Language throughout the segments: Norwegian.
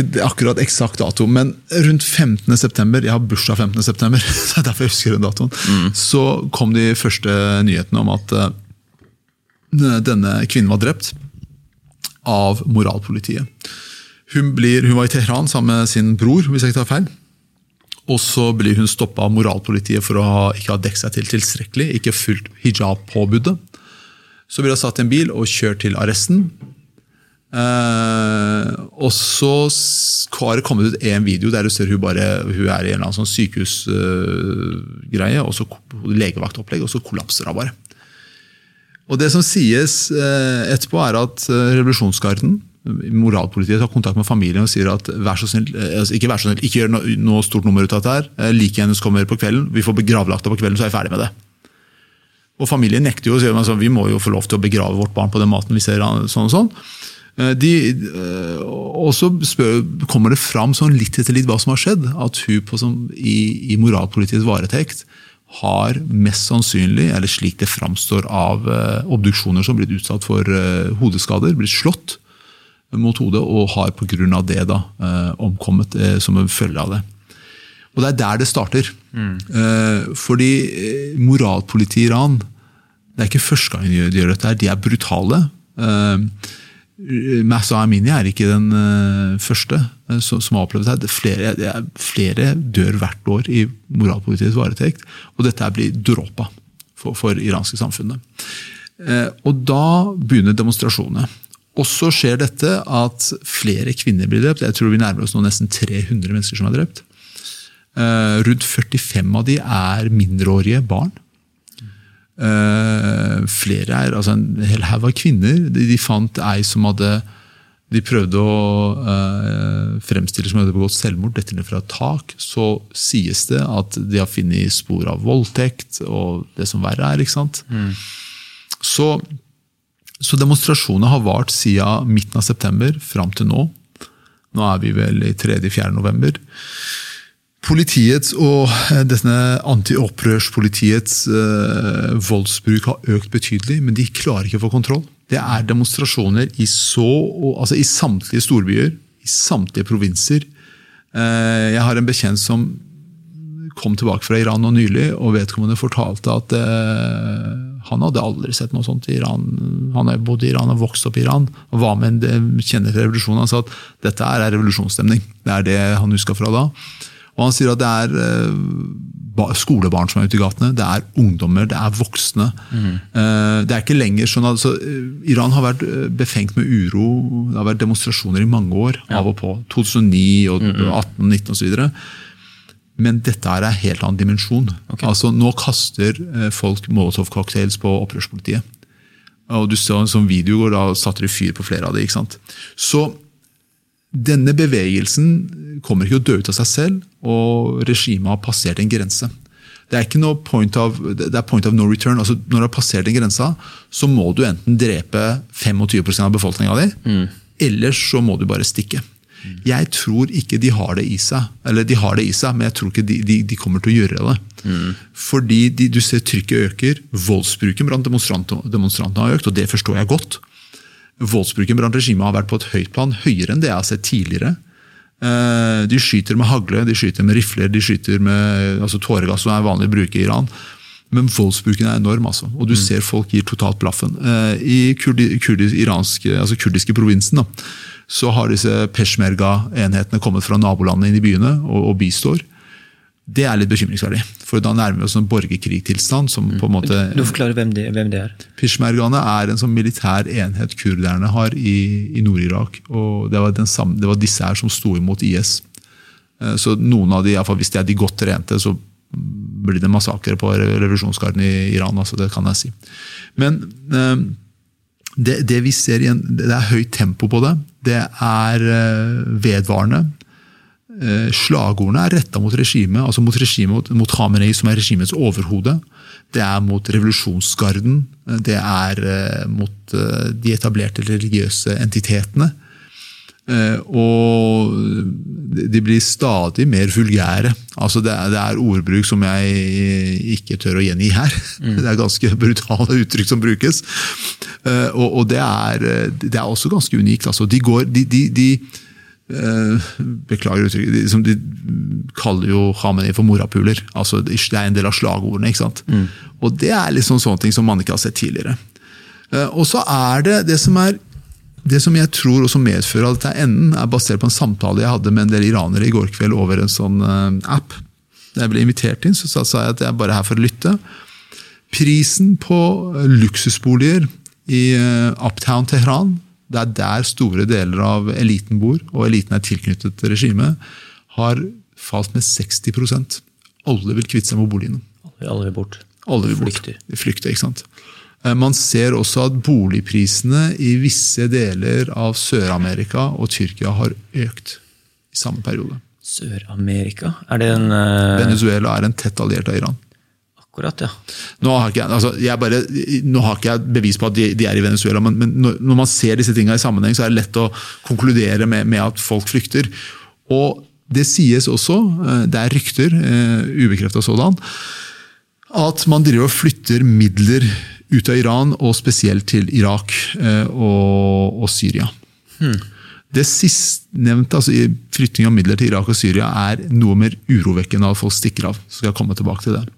akkurat eksakt dato, men rundt 15. september, jeg har bursdag 15. september, så det er derfor jeg husker den datoen, så kom de første nyhetene om at uh, denne kvinnen var drept av moralpolitiet. Hun, blir, hun var i Teheran sammen med sin bror, hvis jeg ikke tar feil. Og så blir hun stoppa av moralpolitiet for å ha, ikke ha dekket seg til tilstrekkelig, ikke fulgt hijab-påbudet. Så blir hun satt i en bil og kjørt til arresten. Eh, og så har det kommet ut en video der du ser hun bare hun er i en eller annen sånn sykehusgreie, uh, og så legevaktopplegg, og så kollapser hun bare. Og Det som sies uh, etterpå, er at uh, revolusjonsgarden, moralpolitiet, tar kontakt med familien og sier at vær så snill, altså, ikke vær så snill, ikke gjør noe, noe stort nummer ut av dette. her, Like hennes kommer på kvelden, vi får begravlagt henne på kvelden, så er vi ferdig med det. Og Familien nekter jo, og sier at vi må jo få lov til å begrave vårt barn på den måten vi ser sånn og sånn. Eh, de, eh, og så kommer det fram sånn litt etter litt hva som har skjedd. At hun på, som, i, i moralpolitiets varetekt har mest sannsynlig, eller slik det framstår av uh, obduksjoner som har blitt utsatt for hodeskader, blitt slått mot hodet og har pga. det da omkommet som en følge av det. Og Det er der det starter. Mm. fordi moralpolitiet i Iran det er ikke første gang de gjør dette. her, De er brutale. Uh, Massa Amini er ikke den uh, første uh, som, har opplevd det. Flere, flere, dør hvert år i moralpolitiets varetekt, og dette blir dråpa for, for iranske samfunnet. Og Da begynner demonstrasjonene. Og så skjer dette at flere kvinner blir drept. Jeg tror vi nærmer oss nå nesten 300 mennesker som er drept. rundt 45 av de er mindreårige barn. Uh, flere er, altså En hel haug av kvinner. De, de, fant ei som hadde De prøvde å uh, fremstille som hadde begått selvmord, dette ned fra et tak. Så sies det at de har funnet spor av voldtekt og det som verre er. ikke sant? Mm. Så, så demonstrasjonene har vart siden midten av september fram til nå. Nå er vi vel i 3.-4. november. Politiets og eh, denne antiopprørspolitiets eh, voldsbruk har økt betydelig, men de klarer ikke å få kontroll. Det er demonstrasjoner i, så, altså i samtlige storbyer, i samtlige provinser. Eh, jeg har en bekjent som kom tilbake fra Iran nå nylig, og vedkommende fortalte at eh, han hadde aldri sett noe sånt i Iran. Han har bodd i Iran og vokst opp i Iran og var med en kjenner til revolusjonen. Han sa at dette er revolusjonsstemning. Det er det han huska fra da. Og han sier at det er uh, skolebarn som er ute i gatene, det er ungdommer, det er voksne. Mm. Det er ikke lenger sånn at, så, uh, Iran har vært befengt med uro. Det har vært demonstrasjoner i mange år. Ja. av og på, 2009 og mm -hmm. 18 19 osv. Men dette er en helt annen dimensjon. Okay. Altså, nå kaster folk Molotov-cocktails på opprørspolitiet. Og du så en sånn video, og da satte de fyr på flere av dem. ikke sant? Så denne bevegelsen kommer ikke å dø ut av seg selv, og regimet har passert en grense. Det er ikke noe point of, det er point of no return. altså Når du har passert den grensa, så må du enten drepe 25% av befolkninga di, mm. eller så må du bare stikke. Mm. Jeg tror ikke de har det i seg, eller de har det i seg, men jeg tror ikke de, de, de kommer til å gjøre det. Mm. Fordi de, du ser trykket øker, voldsbruken blant demonstrantene har økt, og det forstår jeg godt. Voldsbruken blant regimet har vært på et høyt plan, høyere enn det jeg har sett tidligere. Eh, de skyter med hagle, de skyter med rifler, de skyter med altså tåregass, som er vanlig å bruke i Iran. Men voldsbruken er enorm, altså. og du mm. ser folk gir totalt blaffen. Eh, I kurdi, kurdi, iranske, altså kurdiske provinsen da, så har disse peshmerga-enhetene kommet fra nabolandene inn i byene og, og bistår. Det er litt bekymringsverdig. For da nærmer vi oss en borgerkrigtilstand. som på en måte... Du forklarer hvem det, hvem det er? Pishmergane er en sånn militær enhet kurderne har i, i Nord-Irak. og det var, samme, det var, disse her som sto imot IS. Eh, så noen av de, Hvis de er de godt trente, så blir det massakre på revolusjonsgarden i Iran. altså Det kan jeg si. Men eh, det, det vi ser igjen, det er høyt tempo på det. Det er eh, vedvarende. Eh, slagordene er retta mot regimet, altså mot, regimet, mot Khamenei, som er regimets overhode. Det er mot revolusjonsgarden. Det er eh, mot eh, de etablerte religiøse entitetene. Og de blir stadig mer vulgære. Altså det, er, det er ordbruk som jeg ikke tør å gjengi her. Mm. Det er ganske brutale uttrykk som brukes. Og, og det, er, det, er, også ganske unikt. Altså de, går, de, de, de eh, Beklager uttrykket. De, kaller jo Khamenei for morapuler. Altså, det er en del av slagordene. ikke sant? Mm. Og det er liksom sånne ting som man ikke har sett tidligere. Eh, og så er det det som er det som jeg tror også medfører at dette er enden, er basert på en samtale jeg hadde med en del iranere i går kveld over en sånn uh, app. Da jeg ble invitert inn, så sa jeg at jeg er bare her for å lytte. Prisen på luksusboliger i Uptown Tehran det er der store deler av eliten bor, og eliten er tilknyttet regimet, har falt med 60 Alle vil kvitte seg med boligene. Alle vil bort. Alle vil bort. Flykter. Flykter, ikke sant? Eh, man ser også at boligprisene i visse deler av Sør-Amerika og Tyrkia har økt i samme periode. Sør-Amerika? Er det en uh... Venezuela er en tett alliert av Iran. Akkurat, ja. Nå har ikke, altså, jeg bare, nå har ikke jeg bevis på at de, de er i Venezuela, men, men, når man ser disse tingene i sammenheng, så er det lett å konkludere med, med at folk flykter. Og det sies også, eh, det er rykter, uh, ubekrefta sådan, at man driver og flytter midler ut av Iran, og spesielt til Irak uh, og, og, Syria. Hmm. Det sistnevnte, altså flytting av midler til Irak og Syria, er noe mer urovekkende at folk stikker av. Så skal jeg komme tilbake til det.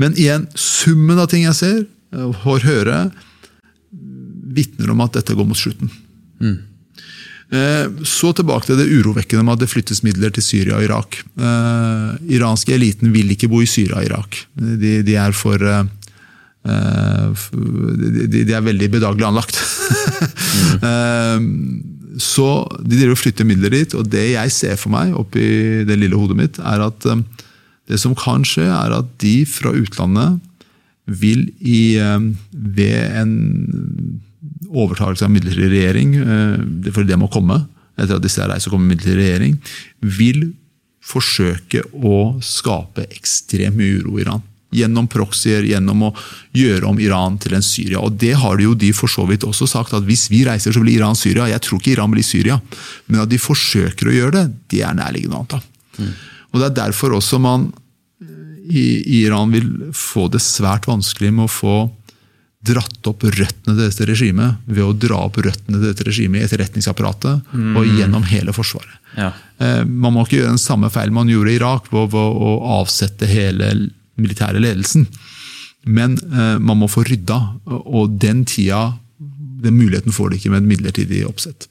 Men igjen, summen av ting jeg ser og får høre, vitner om at dette går mot slutten. Mm. Så tilbake til det urovekkende med at det flyttes midler til Syria og Irak. Eh, iranske eliten vil ikke bo i Syria og Irak. De, de er for eh, de, de, er veldig bedagelig anlagt. mm. Så de driver og flytter midler dit, og det jeg ser for meg oppi det lille hodet mitt, er at det som kan skje, er at de fra utlandet vil i, eh, ved en overtakelse av midlertidig regjering, eh, for det må komme, etter at disse reiser kommer midlertidig regjering, vil forsøke å skape ekstrem uro i Iran. Gjennom proxyer, gjennom å gjøre om Iran til en Syria. Og Det har jo de for så vidt også sagt, at hvis vi reiser, så blir Iran Syria. Jeg tror ikke Iran blir Syria, men at de forsøker å gjøre det, det er nærliggende å anta. Mm. Og Det er derfor også man i Iran vil få det svært vanskelig med å få dratt opp røttene til dette regimet ved å dra opp røttene til dette regimet i etterretningsapparatet mm. og gjennom hele Forsvaret. Ja. Eh, man må ikke gjøre den samme feil man gjorde i Irak, ved å avsette hele militære ledelsen. Men eh, man må få rydda, og den tida, den muligheten får de ikke med et midlertidig oppsett.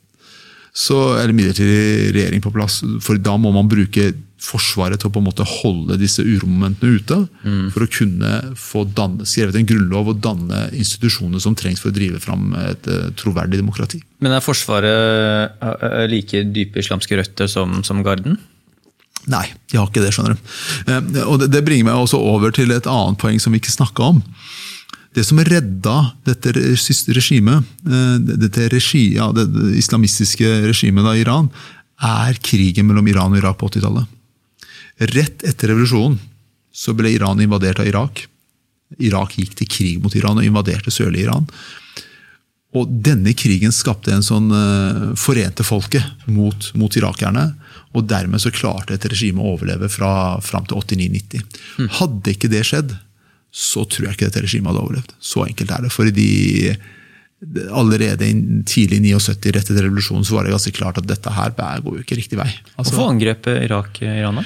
Så, er det midlertidig regjering på plass. For da må man bruke Forsvaret til å på en måte holde disse uromomentene ute. Mm. For å kunne få danne, skrevet en grunnlov og danne institusjoner som trengs for å drive fram et uh, troverdig demokrati. Men er Forsvaret uh, like dype islamske røtter som, som Garden? Nei, de har ikke det. skjønner du. Og det, det, bringer meg også over til et annet poeng som vi ikke snakka om. Det som redda dette regimet, dette regi, ja, det, islamistiske regimet i Iran, er krigen mellom Iran og Irak på 80-tallet. Rett etter revolusjonen så ble Iran invadert av Irak. Irak gikk til krig mot Iran og invaderte sørlige Iran. Og denne krigen skapte en sånn uh, forente folket mot, mot, irakerne. Og dermed så klarte et regime å overleve fra fram til 89-90. Mm. Hadde ikke det skjedd, så tror jeg ikke dette regimet hadde overlevd. Så enkelt er det. For de, allerede tidlig i 79, rett etter revolusjonen, så var det ganske klart at dette her går jo ikke riktig vei. Altså, Hvorfor angrep Irak Iran? da?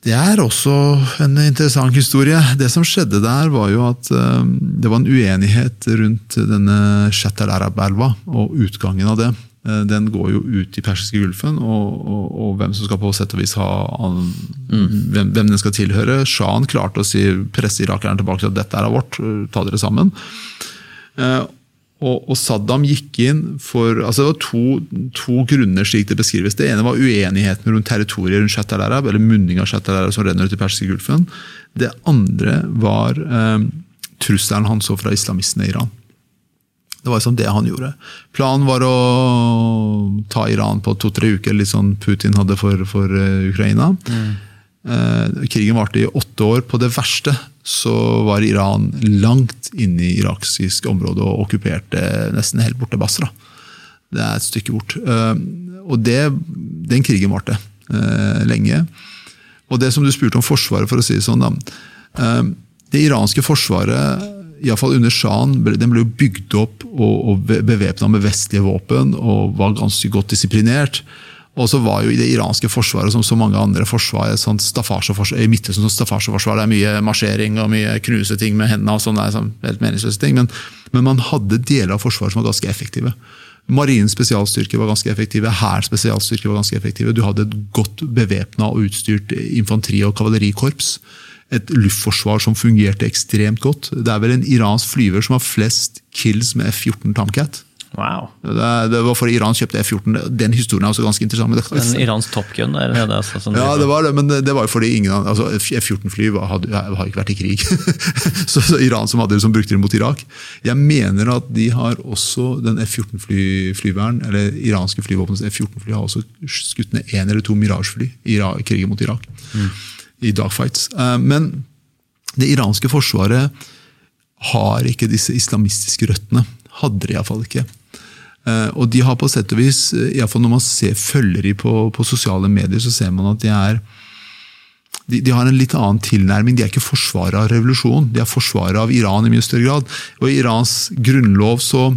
Det er også en interessant historie. Det som skjedde der, var jo at eh, det var en uenighet rundt denne Shat al-Arab-elva og utgangen av det. Eh, den går jo ut i Persiske gulfen, og, og, og, hvem som skal på sett og vis ha mm. hvem, hvem, den skal tilhøre. Shahen klarte å si, presse irakerne tilbake til at dette er vårt, ta dere sammen. Eh, og, og, Saddam gikk inn for altså Det var to, to, grunner slik det beskrives. Det ene var uenigheten rundt territoriet rundt Shat al-Arab, eller munning av Shat al-Arab som renner ut i Persiske gulfen. Det andre var eh, trusselen han så fra islamistene i Iran. Det var liksom det han gjorde. Planen var å ta Iran på to-tre uker, litt sånn Putin hadde for, for uh, Ukraina. Mm. Eh, krigen varte i åtte år. På det verste så var Iran langt inne i irakisk område og okkuperte nesten helt borte Basra. Det er et stykke bort. Eh, og det, den krigen varte eh, lenge. Og det som du spurte om Forsvaret, for å si det sånn da. Det iranske forsvaret, iallfall under sjahen, den ble bygd opp og, og bevæpna med vestlige våpen og var ganske godt disiplinert. Og så var jo i det iranske forsvaret, som så mange andre forsvar, i Midtøsten sånn staffasjeforsvar, det er mye marsjering og mye knuse ting med hendene og sånne sånn, helt meningsløse ting. Men, men, man hadde deler av forsvaret som var ganske effektive. Marinens spesialstyrker var ganske effektive, Hærens spesialstyrker var ganske effektive. Du hadde et godt bevæpna og utstyrt infanteri- og kavalerikorps. Et luftforsvar som fungerte ekstremt godt. Det er vel en iransk flyver som har flest kills med F-14 Tomcat. Wow. Det, det, var fordi Iran kjøpte F-14. Den historien er også ganske interessant. Det, en iransk Top Gun? Det, altså, sånn ja, det var det, men det var jo fordi ingen altså, F-14-fly har, ikke vært i krig. så, så, Iran som hadde det, som brukte det mot Irak. Jeg mener at de har også den F-14-flyveren, eller iranske flyvåpenets F-14-fly har også skutt ned én eller to Mirage-fly i krigen mot Irak. Mm. I dogfights. Eh, men det iranske forsvaret har ikke disse islamistiske røttene. Hadde de iallfall ikke. Eh, og de har på sett og vis, iallfall i fall når man ser, følger de på, på, sosiale medier, så ser man at de er de, de, har en litt annen tilnærming. De er ikke forsvaret av revolusjonen, de er forsvaret av Iran i mye større grad. Og i Irans grunnlov så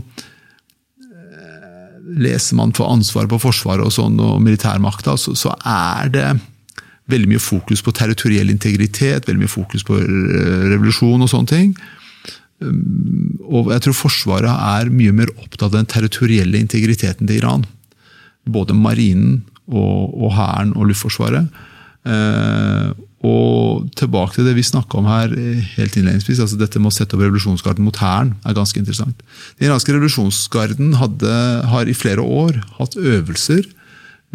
eh, leser man for ansvaret på Forsvaret og sånn, og militærmakta, så, så, er det veldig mye fokus på territoriell integritet, veldig mye fokus på revolusjon og sånne ting. Um, og jeg tror Forsvaret er mye mer opptatt av den territorielle integriteten til Iran. Både marinen og Hæren og, og Luftforsvaret. Eh, og tilbake til det vi snakka om her eh, helt innledningsvis, altså dette med å sette opp revolusjonsgarden mot Hæren er ganske interessant. Den iranske revolusjonsgarden hadde, har i flere år hatt øvelser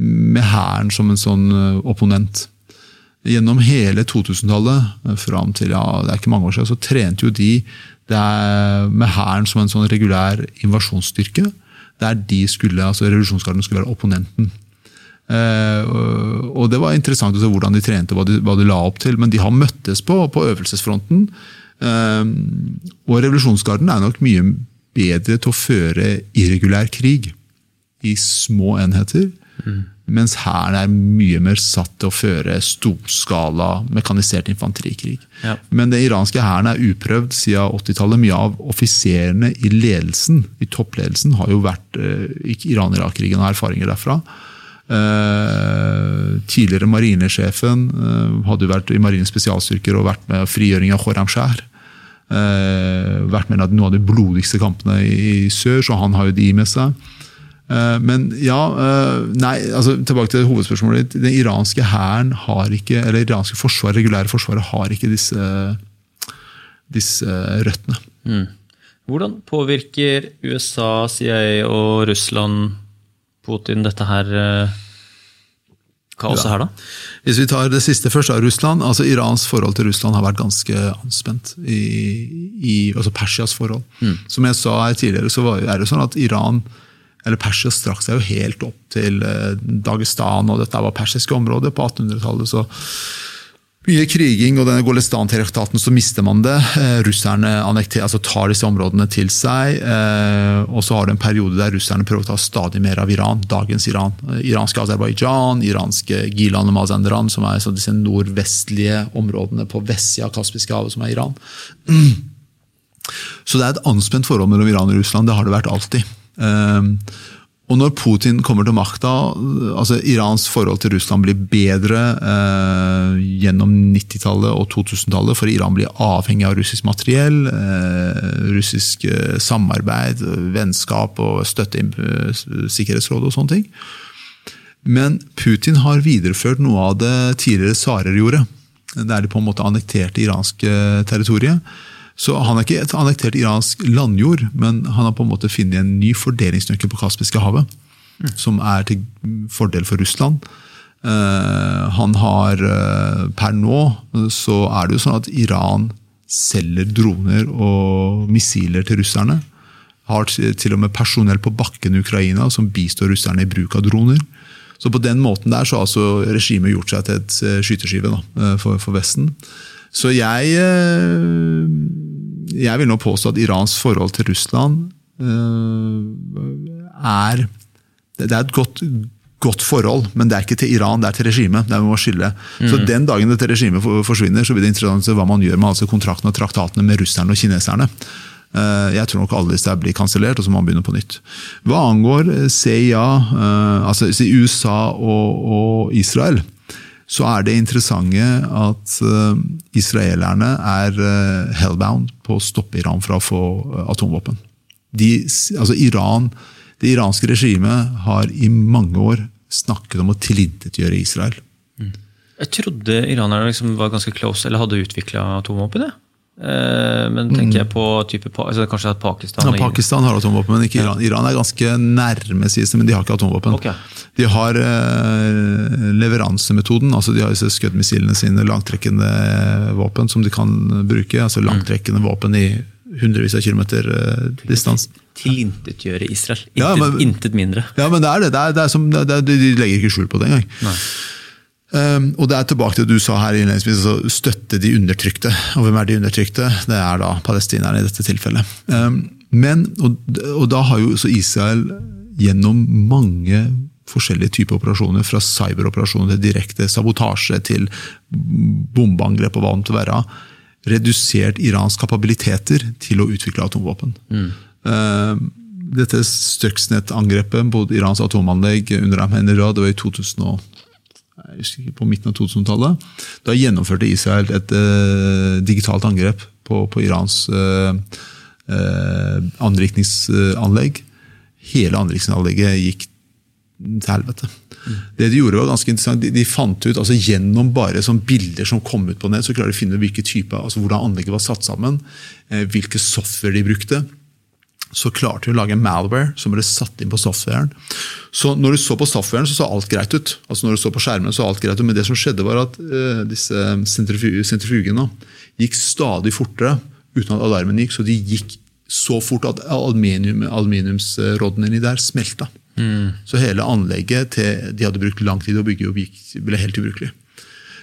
med Hæren som en sånn eh, opponent. Gjennom hele 2000-tallet, fram til ja, det er ikke mange år siden, så trente jo de med Hæren som en sånn regulær invasjonsstyrke. Der de skulle, altså revolusjonsgarden skulle være opponenten. Uh, og Det var interessant å se hvordan de trente, hva de, hva de la opp til. Men de har møttes på, på øvelsesfronten. Uh, og revolusjonsgarden er nok mye bedre til å føre irregulær krig i små enheter. Mm. Mens Hæren er mye mer satt til å føre storskala mekanisert infanterikrig. Ja. Men den iranske hæren er uprøvd siden 80-tallet. Mye av offiserene i ledelsen, i toppledelsen har jo vært eh, Iran-Irak-krigen og erfaringer derfra. Eh, tidligere marinesjefen eh, hadde jo vært i marinens spesialstyrker og vært med frigjøring av Khorramshahr. Eh, vært med i noen av de blodigste kampene i, i sør, så han har jo de med seg. Eh, men ja, eh, nei, altså tilbake til hovedspørsmålet. Den iranske hæren har ikke, eller iranske forsvaret, regulære forsvaret har ikke disse, disse røttene. Mm. Hvordan påvirker USA, CIA og Russland Putin dette her eh, kaoset ja. her, da? Hvis vi tar det siste først, av Russland. altså Irans forhold til Russland har vært ganske anspent. I, i altså Persias forhold. Mm. Som jeg sa her tidligere, så er det sånn at Iran eller Persia strakk seg jo helt opp til eh, Dagestan, og dette var persiske områder på 1800-tallet. så mye kriging, og denne Golestan-traktaten så mister man det. Eh, russerne altså tar disse områdene til seg. Eh, og så har du en periode der russerne prøver å ta stadig mer av Iran. Dagens Iran. Iranske Aserbajdsjan, iranske Gilan og Mazanderan, som er disse nordvestlige områdene på vestsida av Kaspiske havet, som er Iran. Så det er et anspent forhold mellom Iran og Russland. Det har det vært alltid. Ehm, og når Putin kommer til makta, altså Irans forhold til Russland blir bedre eh, gjennom 90-tallet og 2000-tallet, for Iran blir avhengig av russisk materiell, eh, russisk eh, samarbeid, vennskap og støtte i eh, Sikkerhetsrådet og sånne ting. Men Putin har videreført noe av det tidligere tsarer gjorde. Der de på en måte annekterte iranske territoriet. Så Han har ikke annektert iransk landjord, men han har på en måte funnet en ny fordelingsnøkkel på Kaspiske havet. Mm. Som er til fordel for Russland. Uh, han har uh, Per nå så er det jo sånn at Iran selger droner og missiler til russerne. Har til og med personell på bakken i Ukraina som bistår russerne i bruk av droner. Så på den måten der så har altså regimet gjort seg til et uh, skyteskive da, for, for Vesten. Så jeg, eh, jeg vil nå påstå at Irans forhold til Russland eh, er Det er et godt, godt forhold, men det er ikke til Iran, det er til regimet. Det må skille. Mm. Så Den dagen dette regimet forsvinner, så blir det interessant å se hva man gjør med altså kontraktene og traktatene med russerne og kineserne. Eh, jeg tror nok alle disse blir kansellert, og så må man begynne på nytt. Hva angår eh, CIA, altså USA og, og Israel, så er det interessante at israelerne er hellbound på å stoppe Iran fra å få atomvåpen. De, altså Iran, det iranske regimet har i mange år snakket om å tilintetgjøre Israel. Mm. Jeg trodde iranerne liksom var ganske close, eller hadde utvikla atomvåpen. Eh, men tenker jeg på type, altså kanskje at Pakistan ja, Pakistan har atomvåpen, men ikke Iran. Iran er ganske nærme, sies det, men de har ikke atomvåpen. Okay. De har eh, leveransemetoden. altså De har disse skuddmissilene sine, langtrekkende våpen som de kan bruke. altså Langtrekkende våpen i hundrevis av kilometer distans. Tilintetgjøre Israel. Intet, ja, men, intet, mindre. Ja, men det er det. det, er, det er som, de legger ikke skjul på det engang. Um, og det er tilbake til det du sa her innledningsvis, altså støtte de undertrykte. Og hvem er de undertrykte? Det er da palestinerne i dette tilfellet. Um, men, og, og, da har jo Israel gjennom mange forskjellige typer operasjoner, fra cyberoperasjoner til direkte sabotasje til bombeangrep og hva det måtte være, redusert Irans kapabiliteter til å utvikle atomvåpen. Mm. Um, dette Stuxnet-angrepet mot Irans atomanlegg under Ahmadinejad det var i 2008 jeg husker ikke, på midten av 2000-tallet. Da gjennomførte Israel et uh, digitalt angrep på, på Irans uh, uh, anrikningsanlegg. Hele anrikningsanlegget gikk til helvete. Mm. Det De gjorde var ganske interessant. De, de fant ut, altså Gjennom bare sånn bilder som kom ut på nett, så klarer de å finne hvilke typer, altså hvordan anlegget var satt sammen, hvilke software de brukte så klarte de å lage en malware som ble satt inn på softwaren. Så når du så på softwaren, så så alt greit ut. Altså når du så på skjermen, så alt greit ut, Men det som skjedde, var at uh, disse sentrifugene gikk stadig fortere uten at alarmen gikk. Så de gikk så fort at aluminium, aluminiumsroddene inni der smelta. Mm. Så hele anlegget til, de hadde brukt lang tid å bygge opp, ble helt ubrukelig.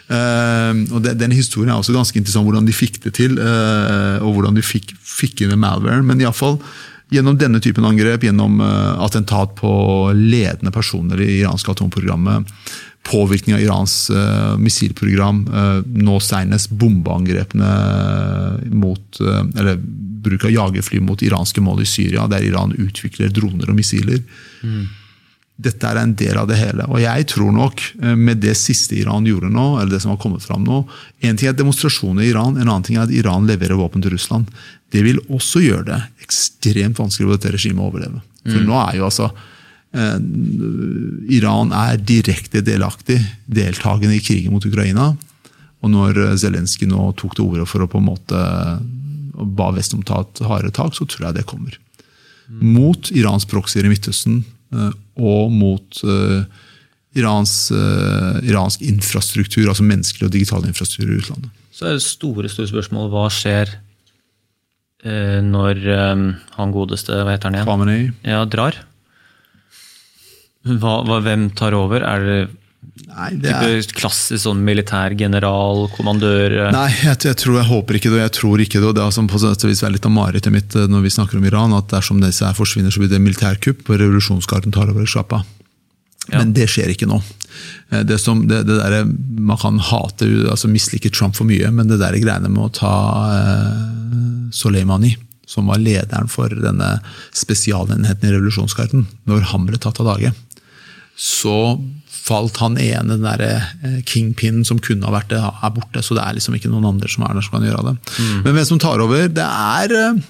Uh, og det, Den historien er også ganske interessant, hvordan de fikk det til. Uh, og hvordan de fikk, fikk inn malwaren. Men iallfall Gjennom denne typen angrep, gjennom uh, attentat på ledende personer i iranske atomprogrammet, påvirkning av Irans uh, missilprogram, uh, nå senest bombeangrepene mot Eller bruk av jagerfly mot iranske mål i Syria, der Iran utvikler droner og missiler. Mm. Dette er en del av det hele. Og jeg tror nok, med det siste Iran gjorde nå, eller det som har kommet fram nå En ting er demonstrasjoner i Iran, en annen ting er at Iran leverer våpen til Russland. Det vil også gjøre det ekstremt vanskelig for dette regimet å overleve. For mm. nå er jo altså eh, Iran er direkte delaktig, deltakende i krigen mot Ukraina. Og når Zelenskyj nå tok til orde for å på en måte ba Vesten om ta et hardere tak, så tror jeg det kommer. Mm. Mot Irans proxyer i Midtøsten eh, og mot uh, Irans, uh, iransk infrastruktur, altså menneskelig og digital infrastruktur i utlandet. Så er det store, store spørsmålet hva skjer Eh, når han godeste, hva heter han igjen? Khamenei. Ja, drar. Hva, hva, hvem tar over? Er det, Nei, det er... klassisk sånn militær general, kommandør? Eh? Nei, jeg, jeg, tror, jeg håper ikke det. Jeg tror ikke det. og Det er som på sett vis er litt av marerittet mitt eh, når vi snakker om Iran, at dersom disse her forsvinner, så blir det militærkupp, og revolusjonsgarden tar over sjappa. Ja. Men det skjer ikke nå. Det som, det, det der, man kan hate, altså mislike Trump for mye, men det der greiene med å ta Soleimani, som var lederen for denne spesialenheten i revolusjonsgarden, når han ble tatt av dage, så falt han ene, den der eh, kingpinnen som kunne ha vært det, er borte. Så det er liksom ikke noen andre som er der som kan gjøre det. Mm. Men hvem som tar over, det er eh,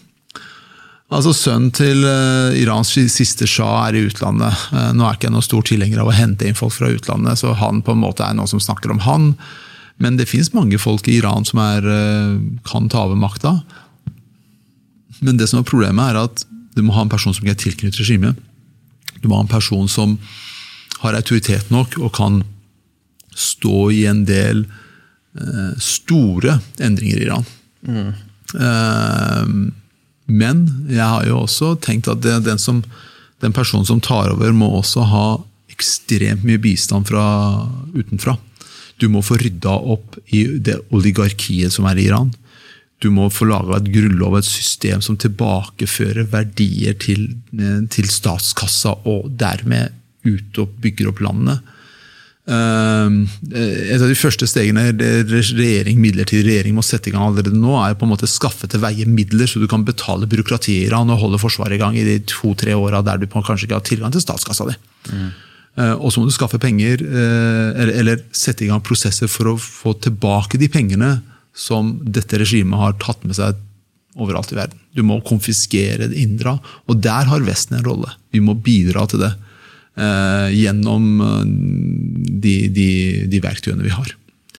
Altså Sønnen til uh, Irans siste shah er i utlandet. Uh, nå er ikke jeg noen stor tilhenger av å hente inn folk fra utlandet, så han på en måte er noen som snakker om han. Men det finnes mange folk i Iran som er, uh, kan ta over makta. Men det som er problemet er at du må ha en person som ikke er tilknyttet regimet. Du må ha en person som har autoritet nok og kan stå i en del eh, store endringer i Iran. Mm. Eh, men jeg har jo også tenkt at det, den, som, den, personen som tar over, må også ha ekstremt mye bistand fra utenfra. Du må få rydda opp i det oligarkiet som er i Iran. Du må få laga et grunnlov, et system som tilbakefører verdier til, eh, til statskassa, og dermed ut og bygger opp landet. Uh, Et av de første stegene regjering, midlertidig regjering må sette i gang allerede nå, er på en måte skaffe til veie midler, så du kan betale byråkratiet i Iran og holde Forsvaret i gang i de to-tre åra der du kanskje ikke har tilgang til statskassa di. Mm. Og så må du skaffe penger, eller sette i gang prosesser for å få tilbake de pengene som dette regimet har tatt med seg overalt i verden. Du må konfiskere, inndra, og der har Vesten en rolle. Vi må bidra til det eh, gjennom de, de, de verktøyene vi har.